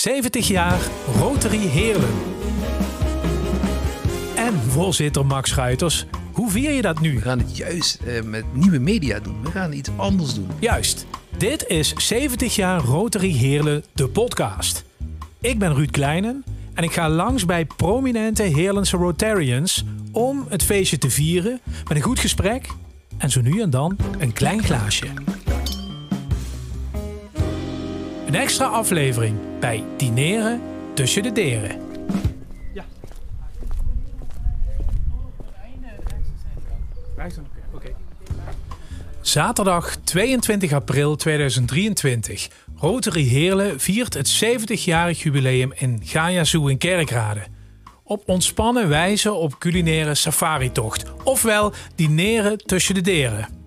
70 jaar Rotary Heerlen. En voorzitter Max Schuiters, hoe vier je dat nu? We gaan het juist eh, met nieuwe media doen. We gaan iets anders doen. Juist, dit is 70 jaar Rotary Heerlen, de podcast. Ik ben Ruud Kleinen en ik ga langs bij prominente Heerlense Rotarians om het feestje te vieren met een goed gesprek en zo nu en dan een klein glaasje. Een extra aflevering bij Dineren tussen de deren. Zaterdag 22 april 2023. Rotary Heerlen viert het 70-jarig jubileum in Gaia Zoo in Kerkrade. Op ontspannen wijze op culinaire safari-tocht. Ofwel dineren tussen de deren.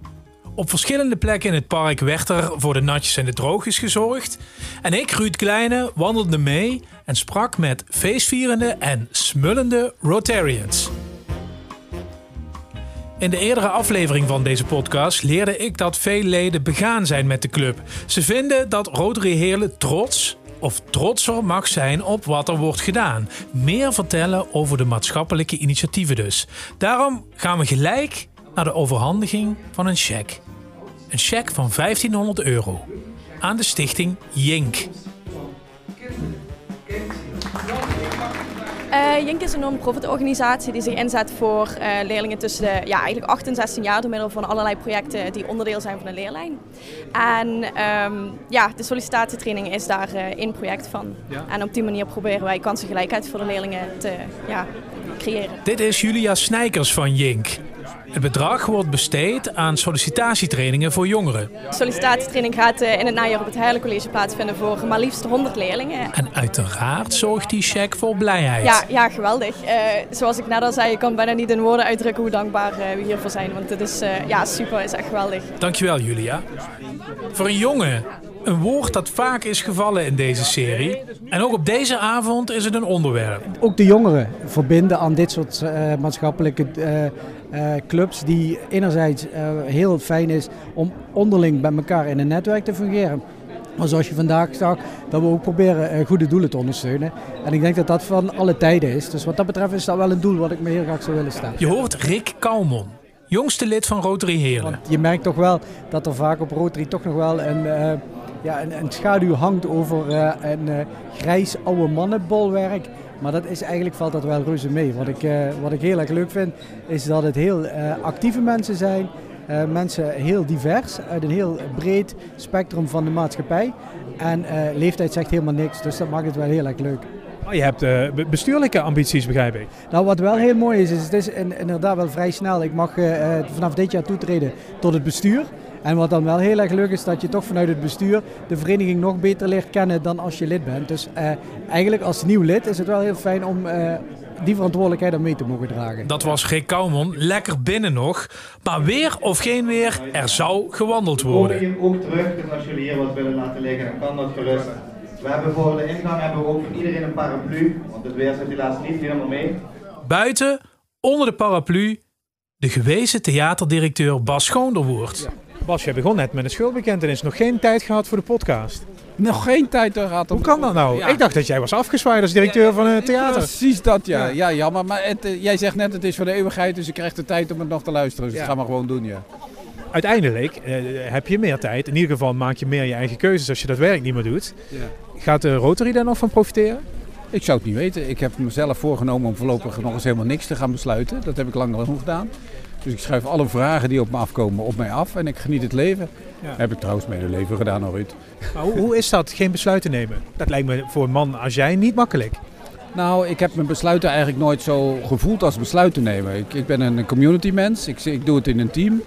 Op verschillende plekken in het park werd er voor de natjes en de droogjes gezorgd. En ik, Ruud Kleine, wandelde mee en sprak met feestvierende en smullende Rotarians. In de eerdere aflevering van deze podcast leerde ik dat veel leden begaan zijn met de club. Ze vinden dat Rotary Heerlen trots of trotser mag zijn op wat er wordt gedaan. Meer vertellen over de maatschappelijke initiatieven dus. Daarom gaan we gelijk naar de overhandiging van een cheque. Een cheque van 1500 euro aan de stichting Jink. Uh, Jink is een non-profit organisatie die zich inzet voor uh, leerlingen tussen de ja, eigenlijk 8 en 16 jaar door middel van allerlei projecten die onderdeel zijn van de leerlijn. En um, ja, de sollicitatietraining is daar uh, één project van. Ja. En op die manier proberen wij kansengelijkheid voor de leerlingen te ja, creëren. Dit is Julia Snijkers van Jink. Het bedrag wordt besteed aan sollicitatietrainingen voor jongeren. De sollicitatietraining gaat in het najaar op het Heilige College plaatsvinden voor maar liefst 100 leerlingen. En uiteraard zorgt die check voor blijheid. Ja, ja geweldig. Uh, zoals ik net al zei, ik kan bijna niet in woorden uitdrukken hoe dankbaar uh, we hiervoor zijn. Want het is uh, ja, super, is echt geweldig. Dankjewel Julia. Voor een jongen een woord dat vaak is gevallen in deze serie. En ook op deze avond is het een onderwerp. Ook de jongeren verbinden aan dit soort uh, maatschappelijke uh, clubs. Die enerzijds heel fijn is om onderling bij elkaar in een netwerk te fungeren. Maar zoals je vandaag zag, dat we ook proberen goede doelen te ondersteunen. En ik denk dat dat van alle tijden is. Dus wat dat betreft is dat wel een doel wat ik me heel graag zou willen stellen. Je hoort Rick Kalmon jongste lid van Rotary Heerlen. Want je merkt toch wel dat er vaak op Rotary toch nog wel een, uh, ja, een, een, schaduw hangt over uh, een uh, grijs oude mannenbolwerk. Maar dat is eigenlijk valt dat wel reuze mee. Wat ik, wat ik heel erg leuk vind is dat het heel actieve mensen zijn. mensen heel divers, uit een heel breed spectrum van de maatschappij. En leeftijd zegt helemaal niks, dus dat maakt het wel heel erg leuk. Oh, je hebt uh, bestuurlijke ambities, begrijp ik. Nou, wat wel heel mooi is, is het is inderdaad wel vrij snel. Ik mag uh, vanaf dit jaar toetreden tot het bestuur. En wat dan wel heel erg leuk is, dat je toch vanuit het bestuur de vereniging nog beter leert kennen dan als je lid bent. Dus uh, eigenlijk als nieuw lid is het wel heel fijn om die verantwoordelijkheid aan mee te mogen dragen. Dat was G. Kouwman, lekker binnen nog. Maar weer of geen weer, er zou gewandeld worden. Ik ook terug, dus als jullie hier wat willen laten liggen, dan kan dat gerust. We hebben voor de ingang hebben we ook voor iedereen een paraplu, want het weer zit helaas niet helemaal mee. Buiten, onder de paraplu, de gewezen theaterdirecteur Bas Schoonderwoord. Ja. Bas, je begon net met een schoolbekentenis. Nog geen tijd gehad voor de podcast. Nog geen tijd gehad. Hoe kan dat nou? Ja. Ik dacht dat jij was afgezwaaid als directeur van een theater. Precies dat, ja. Ja, jammer. Maar het, uh, jij zegt net, het is voor de eeuwigheid, dus je krijgt de tijd om het nog te luisteren. Dus dat gaan we gewoon doen, ja. Uiteindelijk uh, heb je meer tijd. In ieder geval maak je meer je eigen keuzes als je dat werk niet meer doet. Gaat de Rotary daar nog van profiteren? Ik zou het niet weten. Ik heb mezelf voorgenomen om voorlopig nog eens helemaal niks te gaan besluiten. Dat heb ik lang genoeg gedaan. Dus ik schrijf alle vragen die op me afkomen op mij af en ik geniet het leven. Ja. Heb ik trouwens mijn leven gedaan, al Ruud. Maar hoe, hoe is dat, geen besluiten nemen? Dat lijkt me voor een man als jij niet makkelijk. Nou, ik heb mijn besluiten eigenlijk nooit zo gevoeld als besluiten nemen. Ik, ik ben een community mens, ik, ik doe het in een team.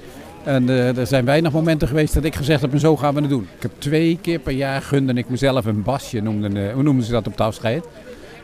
En uh, er zijn weinig momenten geweest dat ik gezegd heb, en zo gaan we het doen. Ik heb twee keer per jaar gunde ik mezelf een basje, noemden, uh, hoe noemden ze dat op het afscheid.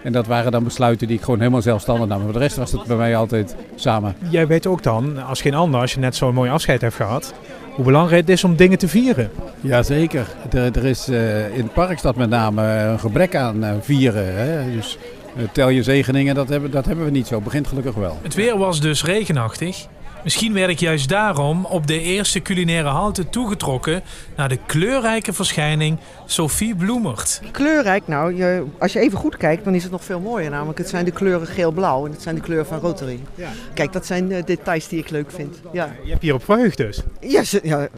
En dat waren dan besluiten die ik gewoon helemaal zelfstandig nam. Voor de rest was het bij mij altijd samen. Jij weet ook dan, als geen ander, als je net zo'n mooi afscheid hebt gehad, hoe belangrijk het is om dingen te vieren. Jazeker. Er, er is uh, in het park staat met name een gebrek aan uh, vieren. Hè? Dus uh, tel je zegeningen, dat hebben, dat hebben we niet zo. Het begint gelukkig wel. Het weer was dus regenachtig. Misschien werd ik juist daarom op de eerste culinaire halte toegetrokken naar de kleurrijke verschijning Sophie Bloemert. Kleurrijk, nou, je, als je even goed kijkt, dan is het nog veel mooier. Namelijk, het zijn de kleuren geel-blauw en het zijn de kleuren van Rotary. Ja. Kijk, dat zijn uh, details die ik leuk vind. Ja. Je hebt hier op verheugd dus. Ja, ze, ja,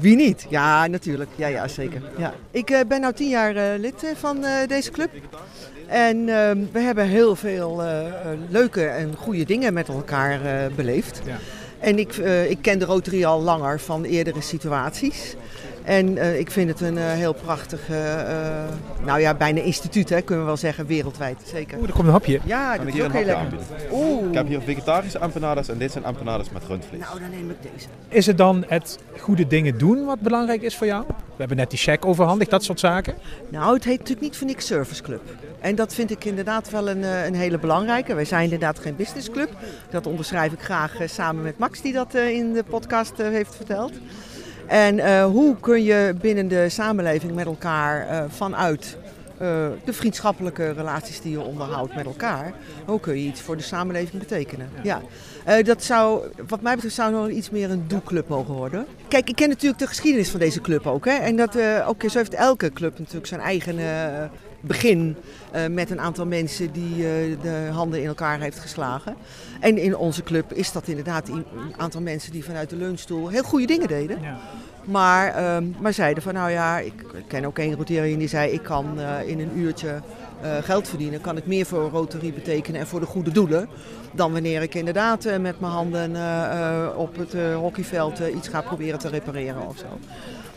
wie niet? Ja, natuurlijk. Ja, ja zeker. Ja. Ik uh, ben nu tien jaar uh, lid van deze club. En ehm, we hebben heel veel leuke en goede dingen met elkaar beleefd. Ja. En ik, uh, ik ken de Rotary al langer van eerdere situaties. En uh, ik vind het een uh, heel prachtig, nou ja, bijna instituut, hè, kunnen we wel zeggen, wereldwijd. Zeker. Oeh, er komt een hapje. Ja, dat is ook heel lekker. Oeh. Ik heb hier vegetarische empanadas en dit zijn empanadas met rundvlees. Nou, dan neem ik deze. Is het dan het goede dingen doen wat belangrijk is voor jou? We hebben net die check overhandigd, dat soort zaken. Nou, het heet natuurlijk niet voor niks Service Club. En dat vind ik inderdaad wel een, een hele belangrijke. Wij zijn inderdaad geen businessclub. Dat onderschrijf ik graag samen met Max, die dat in de podcast heeft verteld. En hoe kun je binnen de samenleving met elkaar vanuit de vriendschappelijke relaties die je onderhoudt met elkaar, hoe kun je iets voor de samenleving betekenen? Ja. ja. dat zou, wat mij betreft, zou nog iets meer een doelclub mogen worden. Kijk, ik ken natuurlijk de geschiedenis van deze club ook. Hè? En dat, ook zo heeft elke club natuurlijk zijn eigen begin uh, met een aantal mensen die uh, de handen in elkaar heeft geslagen. En in onze club is dat inderdaad een aantal mensen die vanuit de leunstoel heel goede dingen deden. Ja. Maar, um, maar zeiden van nou ja, ik ken ook een Rotarian die zei ik kan uh, in een uurtje geld verdienen. Kan ik meer voor Rotary betekenen en voor de goede doelen. Dan wanneer ik inderdaad met mijn handen op het hockeyveld iets ga proberen te repareren of zo.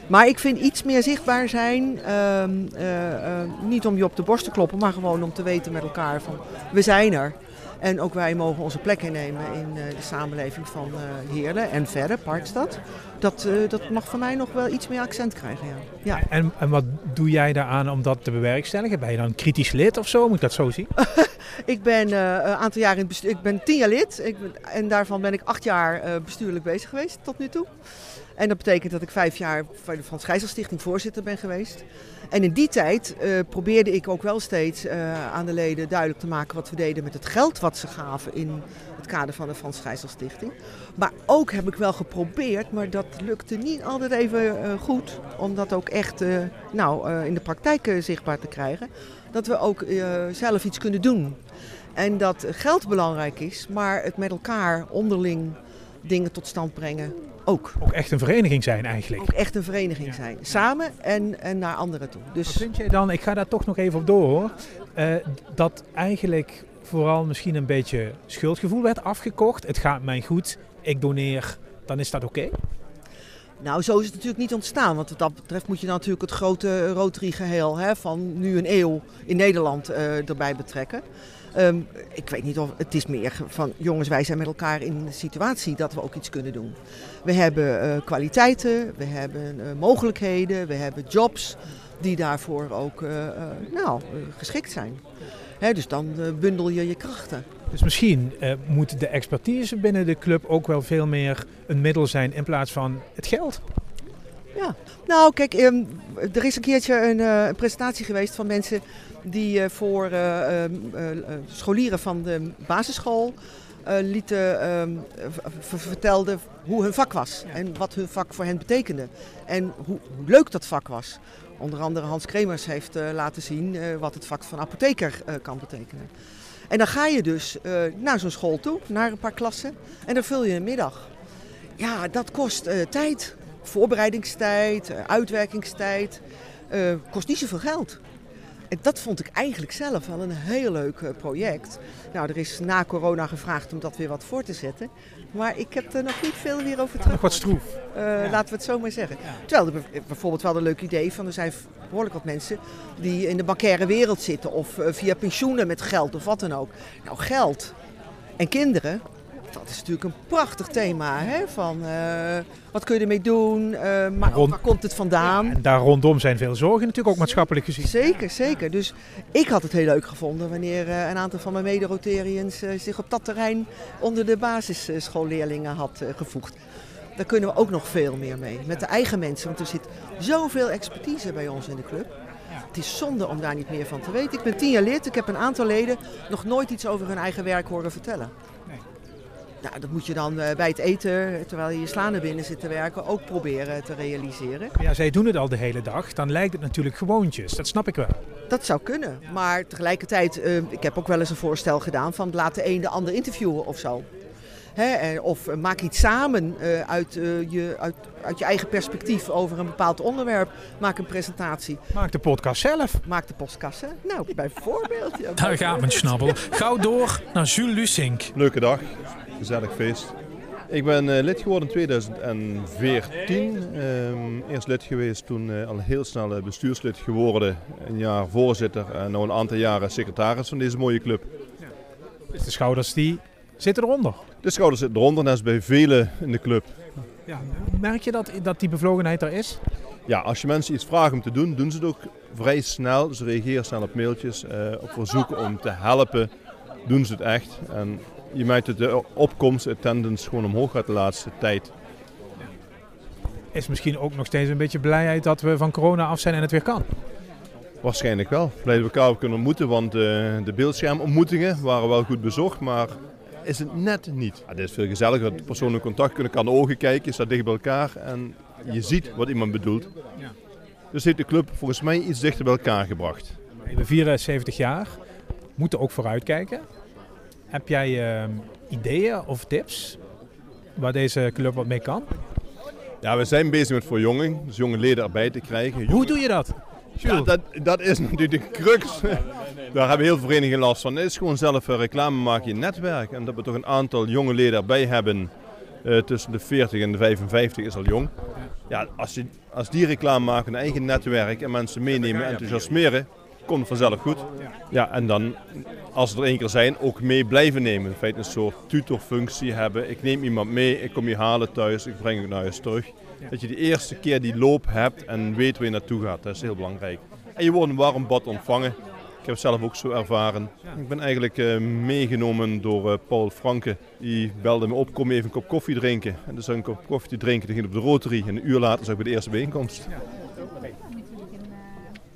Maar ik vind iets meer zichtbaar zijn, uh, uh, uh, niet om je op de borst te kloppen, maar gewoon om te weten met elkaar van we zijn er. En ook wij mogen onze plek innemen in de samenleving van Heerlen en verder, Parkstad. Dat, dat mag voor mij nog wel iets meer accent krijgen. Ja. ja. En, en wat doe jij daaraan om dat te bewerkstelligen? Ben je dan kritisch lid of zo? Moet ik dat zo zien? ik ben een aantal jaar in het bestuur, ik ben tien jaar lid ik ben, en daarvan ben ik acht jaar bestuurlijk bezig geweest tot nu toe. En dat betekent dat ik vijf jaar van de Frans Gijzelstichting voorzitter ben geweest. En in die tijd uh, probeerde ik ook wel steeds uh, aan de leden duidelijk te maken wat we deden met het geld wat ze gaven in het kader van de Frans Gijzelstichting. Maar ook heb ik wel geprobeerd, maar dat lukte niet altijd even uh, goed. Om dat ook echt nou, in de praktijk zichtbaar te krijgen. Dat we ook zelf iets kunnen doen. En dat geld belangrijk is, maar het met elkaar onderling dingen tot stand brengen ook. Ook echt een vereniging zijn eigenlijk. Ook echt een vereniging ja. zijn. Samen en, en naar anderen toe. Dus... Wat vind jij dan, ik ga daar toch nog even op door hoor, uh, dat eigenlijk vooral misschien een beetje schuldgevoel werd afgekocht. Het gaat mij goed, ik doneer, dan is dat oké? Okay? Nou, zo is het natuurlijk niet ontstaan. Want wat dat betreft moet je dan natuurlijk het grote Rotary geheel hè, van nu een eeuw in Nederland uh, erbij betrekken. Um, ik weet niet of het is meer van jongens, wij zijn met elkaar in de situatie dat we ook iets kunnen doen. We hebben uh, kwaliteiten, we hebben uh, mogelijkheden, we hebben jobs die daarvoor ook uh, nou, geschikt zijn. Hè, dus dan bundel je je krachten. Dus misschien moet de expertise binnen de club ook wel veel meer een middel zijn in plaats van het geld. Ja, nou kijk, um, er is een keertje een, een presentatie geweest van mensen die uh, voor uh, uh, scholieren van de basisschool lieten, um, vertelden hoe hun vak was en wat hun vak voor hen betekende. En hoe, hoe leuk dat vak was. Onder andere Hans Kremers heeft laten zien wat het vak van apotheker kan betekenen. En dan ga je dus naar zo'n school toe, naar een paar klassen, en dan vul je een middag. Ja, dat kost tijd, voorbereidingstijd, uitwerkingstijd, kost niet zoveel geld. En dat vond ik eigenlijk zelf wel een heel leuk uh, project. Nou, er is na corona gevraagd om dat weer wat voor te zetten. Maar ik heb er nog niet veel meer over terug. Nog wat stroef. Uh, ja. Laten we het zo maar zeggen. Ja. Terwijl er bijvoorbeeld wel een leuk idee van er zijn behoorlijk wat mensen die in de bankaire wereld zitten. Of uh, via pensioenen met geld of wat dan ook. Nou, geld en kinderen, dat is natuurlijk een prachtig thema. Hè? Van uh, wat kun je ermee doen, uh, maar Rond... waar komt het vandaan? Ja, en daar rondom zijn veel zorgen natuurlijk ook maatschappelijk gezien. Zeker, zeker. Dus ik had het heel leuk gevonden wanneer uh, een aantal van mijn mede-Rotarians zich op dat terrein onder de basisschoolleerlingen had gevoegd. Daar kunnen we ook nog veel meer mee. Met de eigen mensen, want er zit zoveel expertise bij ons in de club. Het is zonde om daar niet meer van te weten. Ik ben tien jaar lid, ik heb een aantal leden nog nooit iets over hun eigen werk horen vertellen. Nou, dat moet je dan eh, bij het eten, terwijl je je sla naar binnen zit te werken, ook proberen te realiseren. Ja, zij doen het al de hele dag. Dan lijkt het natuurlijk gewoontjes. Dat snap ik wel. Dat zou kunnen. Maar tegelijkertijd, eh, ik heb ook wel eens een voorstel gedaan van laat de een de ander interviewen of zo. Hè, en- of eh, maak iets samen eh, uit, eh, je, uit, uit je eigen perspectief over een bepaald onderwerp. Maak een presentatie. Maak de podcast zelf. Maak de postkassen. Nou, bijvoorbeeld. Ja, Daar gaat mijn snabbel. Gauw door naar Jules Lusink. Leuke dag, gezellig feest. Ik ben eh, lid geworden in 2014. Ehm, eerst lid geweest, toen eh, al heel snel eh, bestuurslid geworden. Een jaar voorzitter en nu een aantal jaren secretaris van deze mooie club. Dus de schouders die zitten eronder. De schouders zitten eronder, net als bij velen in de club. Ja. Merk je dat, dat die bevlogenheid er is? Ja, als je mensen iets vraagt om te doen, doen ze het ook vrij snel. Ze reageren snel op mailtjes, op verzoeken om te helpen, doen ze het echt. En je merkt dat de opkomst, attendance gewoon omhoog gaat de laatste tijd. Is misschien ook nog steeds een beetje blijheid dat we van corona af zijn en het weer kan. Waarschijnlijk wel. Blij dat we elkaar hebben kunnen ontmoeten, want eh, de beeldschermontmoetingen waren wel goed bezocht, maar is het net niet. Ja, dit is veel gezelliger, persoonlijk contact kunnen, kan de ogen kijken, je staat dicht bij elkaar en je ziet wat iemand bedoelt. Dus heeft de club volgens mij iets dichter bij elkaar gebracht. We vieren 70 jaar. Moeten ook vooruitkijken. Heb jij ehm, ideeën of tips waar deze club wat mee kan? Ja, we zijn bezig met verjonging, dus jonge leden erbij te krijgen. Hoe doe je dat? Ja, dat, dat is natuurlijk de crux. Daar hebben heel veel verenigingen last van. Het is gewoon zelf eh, reclame maken in je netwerk. En dat we toch een aantal jonge leden erbij hebben. eh, tussen de 40 en de 55 is al jong. Ja, als, je, als die reclame maken, een eigen netwerk en mensen meenemen, enthousiasmeren, komt vanzelf goed. Ja, en dan, als ze er één keer zijn, ook mee blijven nemen. In feite een soort tutorfunctie hebben. Ik neem iemand mee, ik kom je halen thuis, ik breng je naar huis terug. Dat je de eerste keer die loop hebt en weet waar je naartoe gaat, dat is heel belangrijk. En je wordt een warm bad ontvangen. Ik heb het zelf ook zo ervaren. Ik ben eigenlijk eh, meegenomen door eh, Paul Franke. Die belde me op, kom even een kop koffie drinken. En dus een kop koffie te drinken, die ging op de Rotary. En een uur later zag ik bij de eerste bijeenkomst.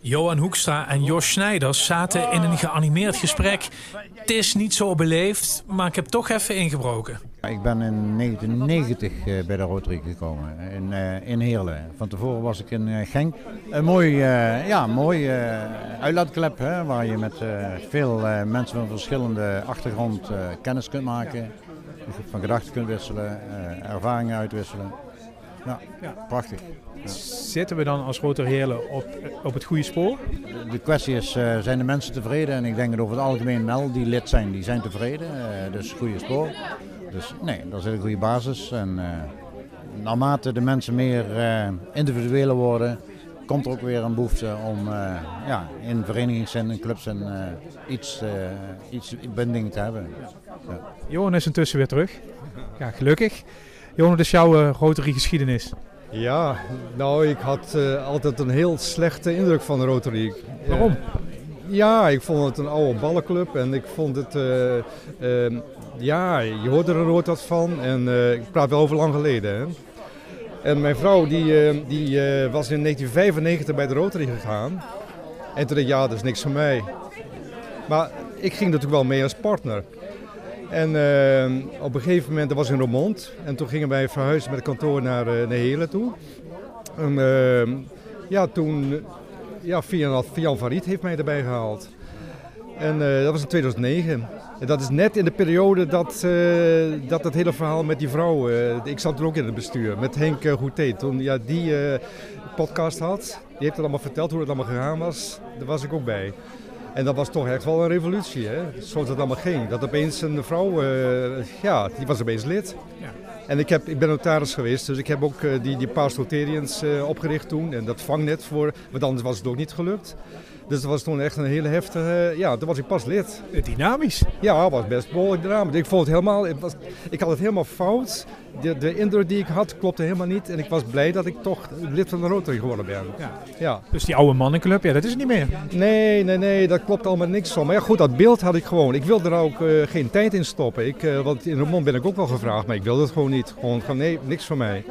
Johan Hoekstra en Jos Snijders zaten in een geanimeerd gesprek. Het is niet zo beleefd, maar ik heb toch even ingebroken. Ik ben in 1990 eh, bij de Rotary gekomen, in, eh, in Heerlen. Van tevoren was ik in eh, Genk. Een mooi, eh, ja, mooi eh, uitlaatklep hè, waar je met eh, veel eh, mensen van verschillende achtergrond eh, kennis kunt maken. Van gedachten kunt wisselen, eh, ervaringen uitwisselen. Ja, prachtig. Zitten we dan als Heerlen op, op het goede spoor? De, de kwestie is, eh, zijn de mensen tevreden? En ik denk dat over het algemeen wel die lid zijn, die zijn tevreden. eh, dus goede spoor. Dus nee, dat is een goede basis. En eh, naarmate de mensen meer individueler worden, komt er ook weer een behoefte om ja, in verenigingszin en clubzin eh, iets, iets binding te hebben. Ja. Johan is intussen weer terug. Ja, gelukkig. Johan, wat is jouw eh, Rotary geschiedenis? Ja, nou, ik had eh, altijd een heel slechte indruk van de Rotary. Waarom? Eh, ja, ik vond het een oude ballenclub en ik vond het, eh, ehm, ja, je hoort er nooit wat van en ik praat wel over lang geleden. Hè. En mijn vrouw die, die was in 1995 bij de Rotary gegaan en toen dacht ik, ja, dat is niks voor mij. Maar ik ging natuurlijk wel mee als partner. En eh, op een gegeven moment, dat was in Roermond. En toen gingen wij verhuizen met het kantoor naar, uh, naar toe. En uh, ja, toen, ja, Fian, Fian Farid heeft mij erbij gehaald. En dat was in 2009. En dat is net in de periode dat, dat het hele verhaal met die vrouw, ik zat er ook in het bestuur, met Henk Goethe. Toen ja, die podcast had, die heeft het allemaal verteld hoe het allemaal gegaan was. Daar was ik ook bij. En dat was toch echt wel een revolutie, hè? zoals het allemaal ging. Dat opeens een vrouw, uh, ja, die was opeens lid. Ja. En ik, heb, ik ben notaris geweest, dus ik heb ook uh, die, die Paars Rotarians uh, opgericht toen. En dat vangnet voor, want anders was het ook niet gelukt. Dus dat was toen echt een hele heftige, ja, toen was ik pas lid. Dynamisch? Ja, was best behoorlijk dynamisch. Ik vond het helemaal, het was, ik had het helemaal fout. De, de indruk die ik had klopte helemaal niet. En ik was blij dat ik toch lid van de Rotary geworden ben. Ja. ja. Dus die oude mannenclub, ja, dat is het niet meer. Nee, nee, nee, dat klopt allemaal niks van. Maar ja, goed, dat beeld had ik gewoon. Ik wilde er ook uh, geen tijd in stoppen. Ik, uh, want in Roermond ben ik ook wel gevraagd, maar ik wilde het gewoon niet. Gewoon nee, niks van mij.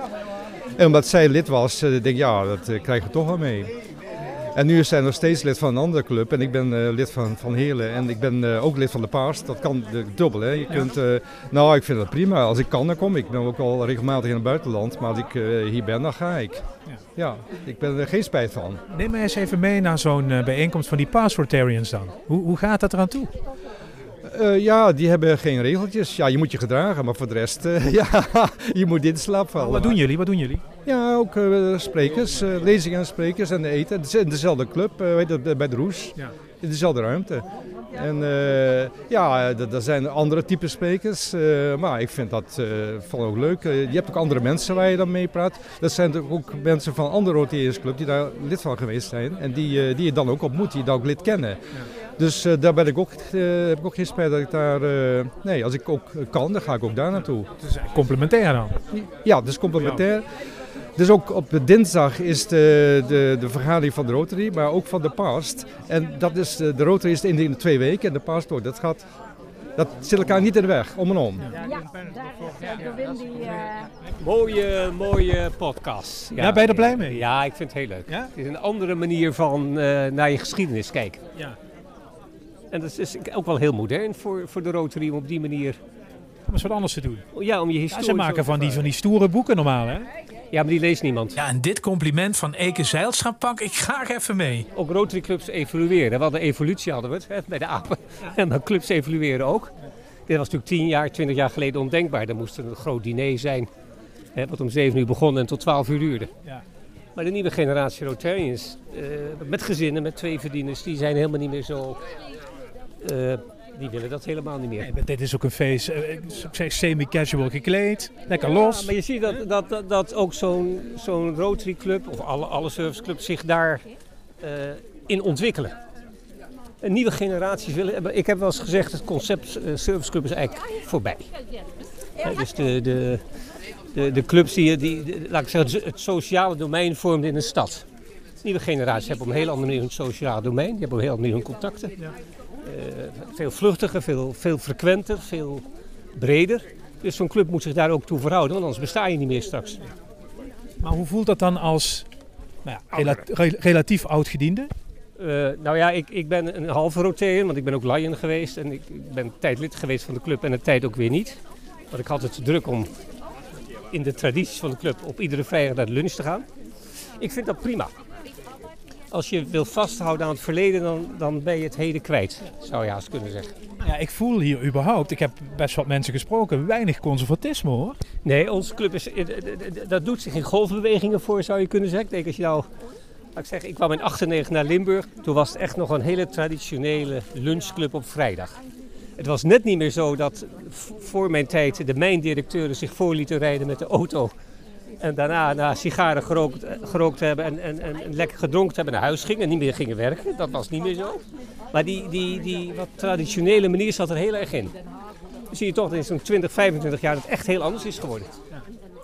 En omdat zij lid was, uh, denk ik, ja, dat krijg je toch wel mee. En nu zijn we nog steeds lid van een andere club. En ik ben eh, lid van, van Heerlen. En ik ben eh, ook lid van de Paars. Dat kan de, dubbel. Hè. Je kunt, eh, nou, ik vind het prima. Als ik kan, dan kom ik. Ik ben ook al regelmatig in het buitenland. Maar als ik hier ben, dan ga ik. Ja, ik ben er geen spijt van. Neem mij eens even mee naar zo'n bijeenkomst van die Paas Rotarians dan. Hoe, hoe gaat dat eraan toe? Eh, ja, die hebben geen regeltjes. Ja, je moet je gedragen, maar voor de rest, eh, ja, je moet in slaap vallen. Wat doen jullie? Wat doen jullie? Ja, ook eh, sprekers, lezingen en sprekers en eten. Het is in dezelfde club, bij de Roes. Ja. In dezelfde ruimte. En ja, er zijn andere type sprekers, maar ik vind dat vooral ook leuk. Je hebt ook andere mensen waar je dan mee praat. Dat zijn ook mensen van andere Rotariërs Club die daar lid van geweest zijn. En die, die je dan ook ontmoet, die je dan ook lid kennen. Dus eh, daar ben ik ook, eh, heb ik ook geen spijt dat ik daar... eh, nee, als ik ook kan, dan ga ik ook daar naartoe. Het is complementair dan? Ja, dus complementair. Dus ook op de dinsdag is de, de, de vergadering van de Rotary, maar ook van de Past. En dat is, de Rotary is in de twee weken en de Past ook. Dat, gaat, dat zit elkaar niet in de weg, om en om. Mooie, mooie podcast. Ja, ben je er blij mee? Ja, ik vind het heel leuk. Ja? Het is een andere manier van eh, naar je geschiedenis kijken. Ja. En dat is ook wel heel modern voor, voor de Rotary om op die manier... Om eens wat anders te doen. Ja, om je Ja, historie... ze maken van die, van die stoere boeken normaal, hè? Ja, maar die leest niemand. Ja, en dit compliment van Eke Zijlstra pak ik graag even mee. Ook Rotary clubs evolueren. We hadden evolutie hadden we het, hè, bij de apen. En maar clubs evolueren ook. Dit was natuurlijk 10 jaar, 20 jaar geleden ondenkbaar. Er moest een groot diner zijn. Hè, wat om 7 uur begon en tot 12 uur duurde. Ja. Maar de nieuwe generatie Rotarians, eh, met gezinnen, met twee verdieners, die zijn helemaal niet meer zo. Eh, die willen dat helemaal niet meer. Nee, dit is ook een feest, zeggen semi-casual gekleed, lekker los. Ja, maar je ziet dat, dat, dat, dat ook zo'n zo'n Rotary Club, of alle, alle serviceclubs, zich daar eh, in ontwikkelen. Een nieuwe generaties willen. Ik heb wel eens gezegd, het concept serviceclub is eigenlijk voorbij. Dus de, de, de, de clubs die, die, laat ik zeggen, het sociale domein vormden in een stad. Nieuwe generaties hebben op een heel andere manier hun sociale domein. Die hebben op een heel andere manier hun contacten. Veel vluchtiger, veel, veel frequenter, veel breder. Dus zo'n club moet zich daar ook toe verhouden, want anders besta je niet meer straks. Maar hoe voelt dat dan als nou ja, rela- re- relatief oud-gediende? Eh, nou ja, ik, ik ben een halve Rotarian, want ik ben ook Lion geweest. En ik, ik ben een tijd lid geweest van de club en een tijd ook weer niet. Want ik had het te druk om in de tradities van de club op iedere vrijdag naar de lunch te gaan. Ik vind dat prima. Als je wil vasthouden aan het verleden, dan, dan ben je het heden kwijt, zou je haast kunnen zeggen. Ja, ik voel hier überhaupt, ik heb best wat mensen gesproken, weinig conservatisme hoor. Nee, onze club is, eh, dat doet zich in golfbewegingen voor, zou je kunnen zeggen. Ik denk als je nou, laat ik zeggen, ik kwam in 98 naar Limburg. Toen was het echt nog een hele traditionele lunchclub op vrijdag. Het was net niet meer zo dat voor mijn tijd de mijndirecteuren zich voor lieten rijden met de auto. En daarna na sigaren gerookt, eh, gerookt hebben en, en, en, lekker gedronken hebben naar huis gingen en niet meer gingen werken. Dat was niet meer zo. Maar die, die, die wat traditionele manier zat er heel erg in. Dan zie je toch dat in zo'n 20, 25 jaar dat het echt heel anders is geworden.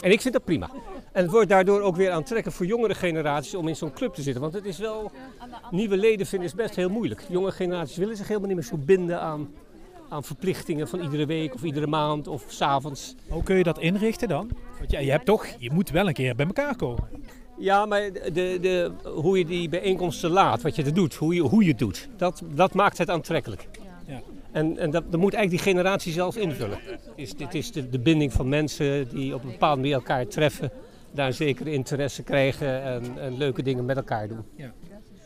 En ik vind dat prima. En het wordt daardoor ook weer aantrekkelijk voor jongere generaties om in zo'n club te zitten. Want het is wel, nieuwe leden vinden is best heel moeilijk. Jonge generaties willen zich helemaal niet meer zo binden aan, aan verplichtingen van iedere week of iedere maand of s'avonds. Hoe kun je dat inrichten dan? Want ja, je hebt toch, je moet wel een keer bij elkaar komen. Ja, maar de, de, hoe je die bijeenkomsten laat, wat je er doet, hoe je, hoe je het doet, dat, dat maakt het aantrekkelijk. Ja. En, en dat, dat moet eigenlijk die generatie zelf invullen. Is, dit is de, de binding van mensen die op een bepaalde manier elkaar treffen, daar zekere interesse krijgen en, en leuke dingen met elkaar doen. Ja.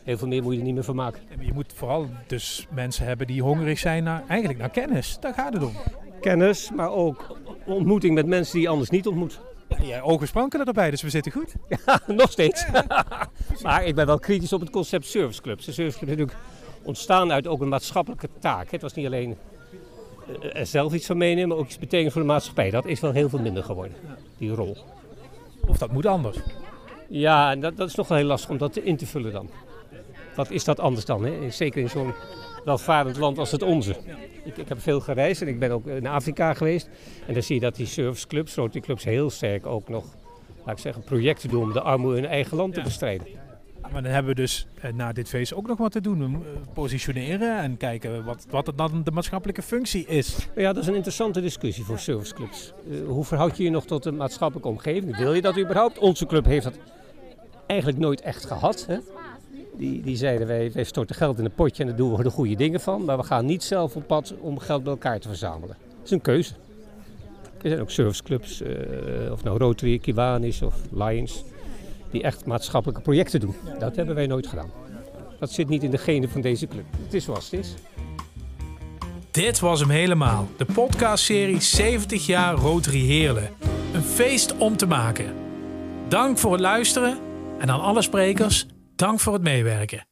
Heel veel meer moet je er niet meer van maken. Je moet vooral dus mensen hebben die hongerig zijn naar, eigenlijk naar kennis. Daar gaat het om. Kennis, maar ook ontmoeting met mensen die je anders niet ontmoet. Ja, jij ogen sprankelen erbij, dus we zitten goed. Ja, nog steeds. maar ik ben wel kritisch op het concept serviceclubs. De serviceclub is natuurlijk ontstaan uit ook een maatschappelijke taak. Het was niet alleen eh, er zelf iets van meenemen, maar ook iets betekenen voor de maatschappij. Dat is wel heel veel minder geworden, die rol. Of dat moet anders. Ja, en dat, dat is nog wel heel lastig om dat in te vullen dan. Wat is dat anders dan? Hè? Zeker in zo'n welvarend land als het onze. Ik, ik heb veel gereisd en ik ben ook in Afrika geweest. En dan zie je dat die serviceclubs, Rotary clubs, heel sterk ook nog, laat ik zeggen, projecten doen om de armoede in eigen land te bestrijden. Maar dan hebben we dus eh, na dit feest ook nog wat te doen. Eh, positioneren en kijken wat, wat het dan de maatschappelijke functie is. Ja, dat is een interessante discussie voor serviceclubs. Uh, hoe verhoud je je nog tot de maatschappelijke omgeving? Wil je dat überhaupt? Onze club heeft dat eigenlijk nooit echt gehad. Hè? Die, die zeiden wij, wij storten geld in een potje en daar doen we de goede dingen van. Maar we gaan niet zelf op pad om geld bij elkaar te verzamelen. Dat is een keuze. Er zijn ook serviceclubs, uh, of nou Rotary, Kiwanis of Lions, die echt maatschappelijke projecten doen. Dat hebben wij nooit gedaan. Dat zit niet in de genen van deze club. Het is zoals het is. Dit was hem helemaal. De podcastserie 70 jaar Rotary Heerlen. Een feest om te maken. Dank voor het luisteren en aan alle sprekers, dank voor het meewerken.